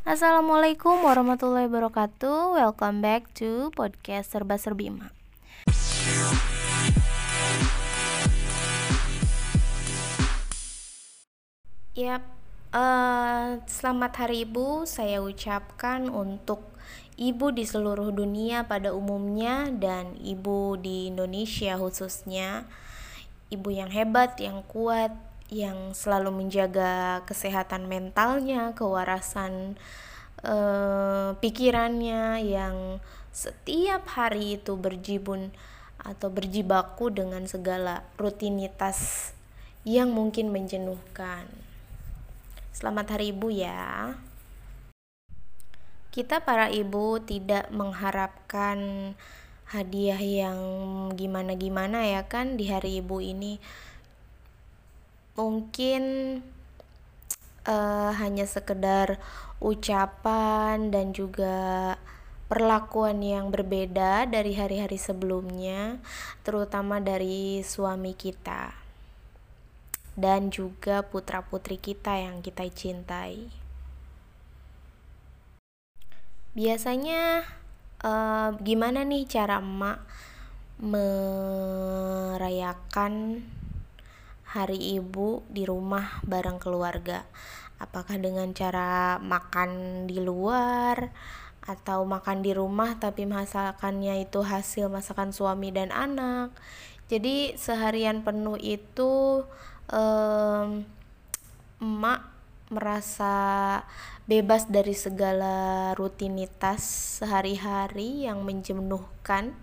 Assalamualaikum warahmatullahi wabarakatuh. Welcome back to podcast Serba Serbima Yap, uh, selamat hari ibu. Saya ucapkan untuk ibu di seluruh dunia pada umumnya dan ibu di Indonesia khususnya. Ibu yang hebat, yang kuat, yang selalu menjaga kesehatan mentalnya, kewarasan uh, pikirannya, yang setiap hari itu berjibun atau berjibaku dengan segala rutinitas yang mungkin menjenuhkan. Selamat Hari Ibu ya. Kita para ibu tidak mengharapkan hadiah yang gimana-gimana ya kan di hari ibu ini mungkin uh, hanya sekedar ucapan dan juga perlakuan yang berbeda dari hari-hari sebelumnya, terutama dari suami kita dan juga putra-putri kita yang kita cintai. Biasanya, uh, gimana nih cara emak merayakan hari ibu di rumah bareng keluarga. Apakah dengan cara makan di luar atau makan di rumah tapi masakannya itu hasil masakan suami dan anak? Jadi seharian penuh itu um, emak merasa bebas dari segala rutinitas sehari-hari yang menjenuhkan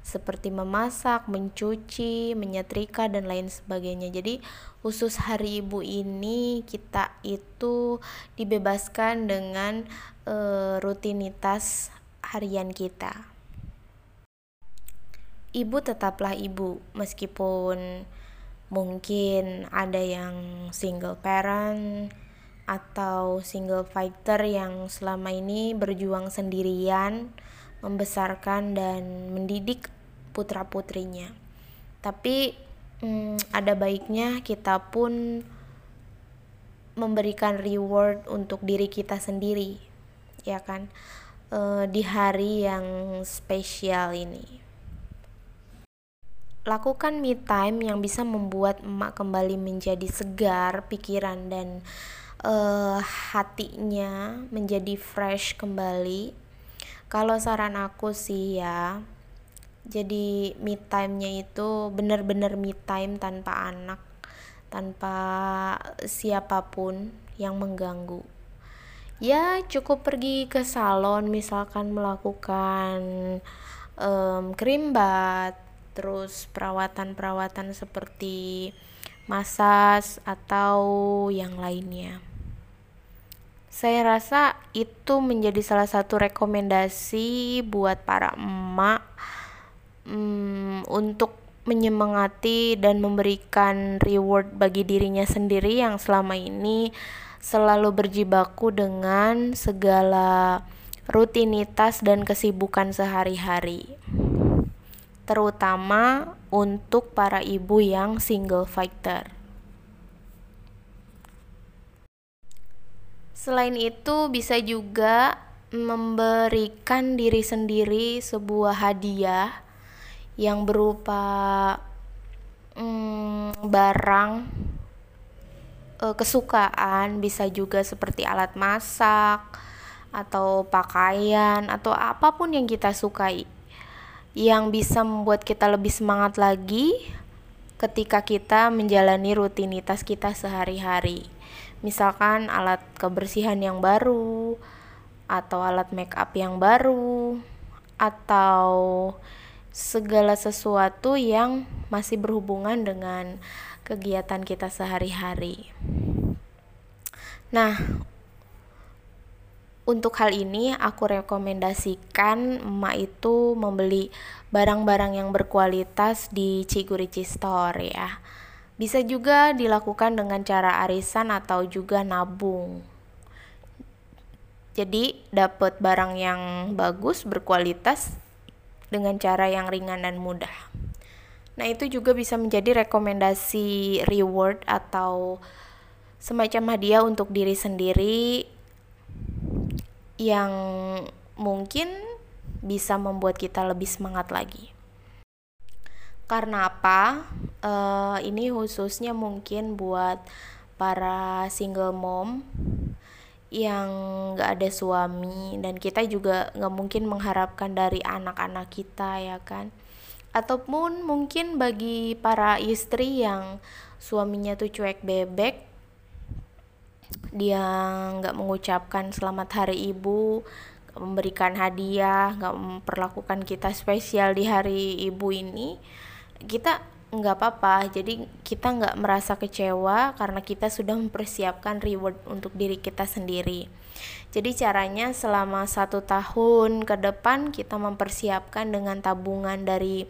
seperti memasak, mencuci, menyetrika dan lain sebagainya. Jadi khusus hari ibu ini kita itu dibebaskan dengan e, rutinitas harian kita. Ibu tetaplah ibu meskipun mungkin ada yang single parent atau single fighter yang selama ini berjuang sendirian membesarkan dan mendidik putra-putrinya. Tapi hmm, ada baiknya kita pun memberikan reward untuk diri kita sendiri, ya kan? E, di hari yang spesial ini. Lakukan me time yang bisa membuat emak kembali menjadi segar pikiran dan uh, hatinya menjadi fresh kembali kalau saran aku sih ya, jadi me time-nya itu benar-benar me time tanpa anak, tanpa siapa pun yang mengganggu. Ya, cukup pergi ke salon misalkan melakukan um, krim bat, terus perawatan-perawatan seperti masas atau yang lainnya. Saya rasa itu menjadi salah satu rekomendasi buat para emak hmm, untuk menyemangati dan memberikan reward bagi dirinya sendiri yang selama ini selalu berjibaku dengan segala rutinitas dan kesibukan sehari-hari. Terutama untuk para ibu yang single fighter. Selain itu, bisa juga memberikan diri sendiri sebuah hadiah yang berupa hmm, barang e, kesukaan, bisa juga seperti alat masak atau pakaian atau apa pun yang kita sukai. Yang bisa membuat kita lebih semangat lagi ketika kita menjalani rutinitas kita sehari-hari misalkan alat kebersihan yang baru atau alat make up yang baru atau segala sesuatu yang masih berhubungan dengan kegiatan kita sehari-hari. Nah, untuk hal ini aku rekomendasikan emak itu membeli barang-barang yang berkualitas di Cigurici Store ya bisa juga dilakukan dengan cara arisan atau juga nabung. Jadi, dapat barang yang bagus, berkualitas dengan cara yang ringan dan mudah. Nah, itu juga bisa menjadi rekomendasi reward atau semacam hadiah untuk diri sendiri yang mungkin bisa membuat kita lebih semangat lagi. Karena apa? Uh, ini khususnya mungkin buat para single mom yang gak ada suami dan kita juga gak mungkin mengharapkan dari anak-anak kita ya kan ataupun mungkin bagi para istri yang suaminya tuh cuek bebek dia nggak mengucapkan selamat hari ibu memberikan hadiah nggak memperlakukan kita spesial di hari ibu ini kita nggak apa-apa. Jadi kita nggak merasa kecewa karena kita sudah mempersiapkan reward untuk diri kita sendiri. Jadi caranya selama satu tahun ke depan kita mempersiapkan dengan tabungan dari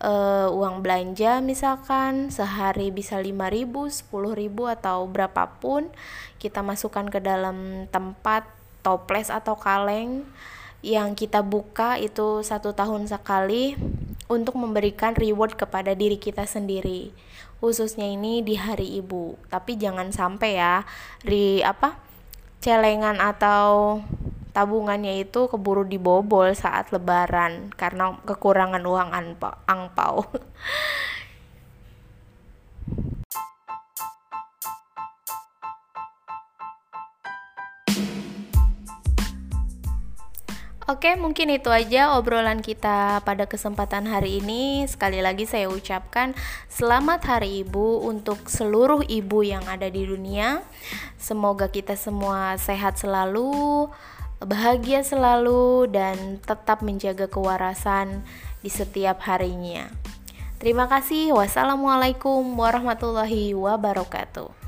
uh, uang belanja misalkan sehari bisa 5000 10000 atau berapapun kita masukkan ke dalam tempat toples atau kaleng yang kita buka itu satu tahun sekali untuk memberikan reward kepada diri kita sendiri. Khususnya ini di hari ibu. Tapi jangan sampai ya di apa celengan atau tabungannya itu keburu dibobol saat lebaran karena kekurangan uang angpau Oke, mungkin itu aja obrolan kita pada kesempatan hari ini. Sekali lagi saya ucapkan selamat Hari Ibu untuk seluruh ibu yang ada di dunia. Semoga kita semua sehat selalu, bahagia selalu dan tetap menjaga kewarasan di setiap harinya. Terima kasih. Wassalamualaikum warahmatullahi wabarakatuh.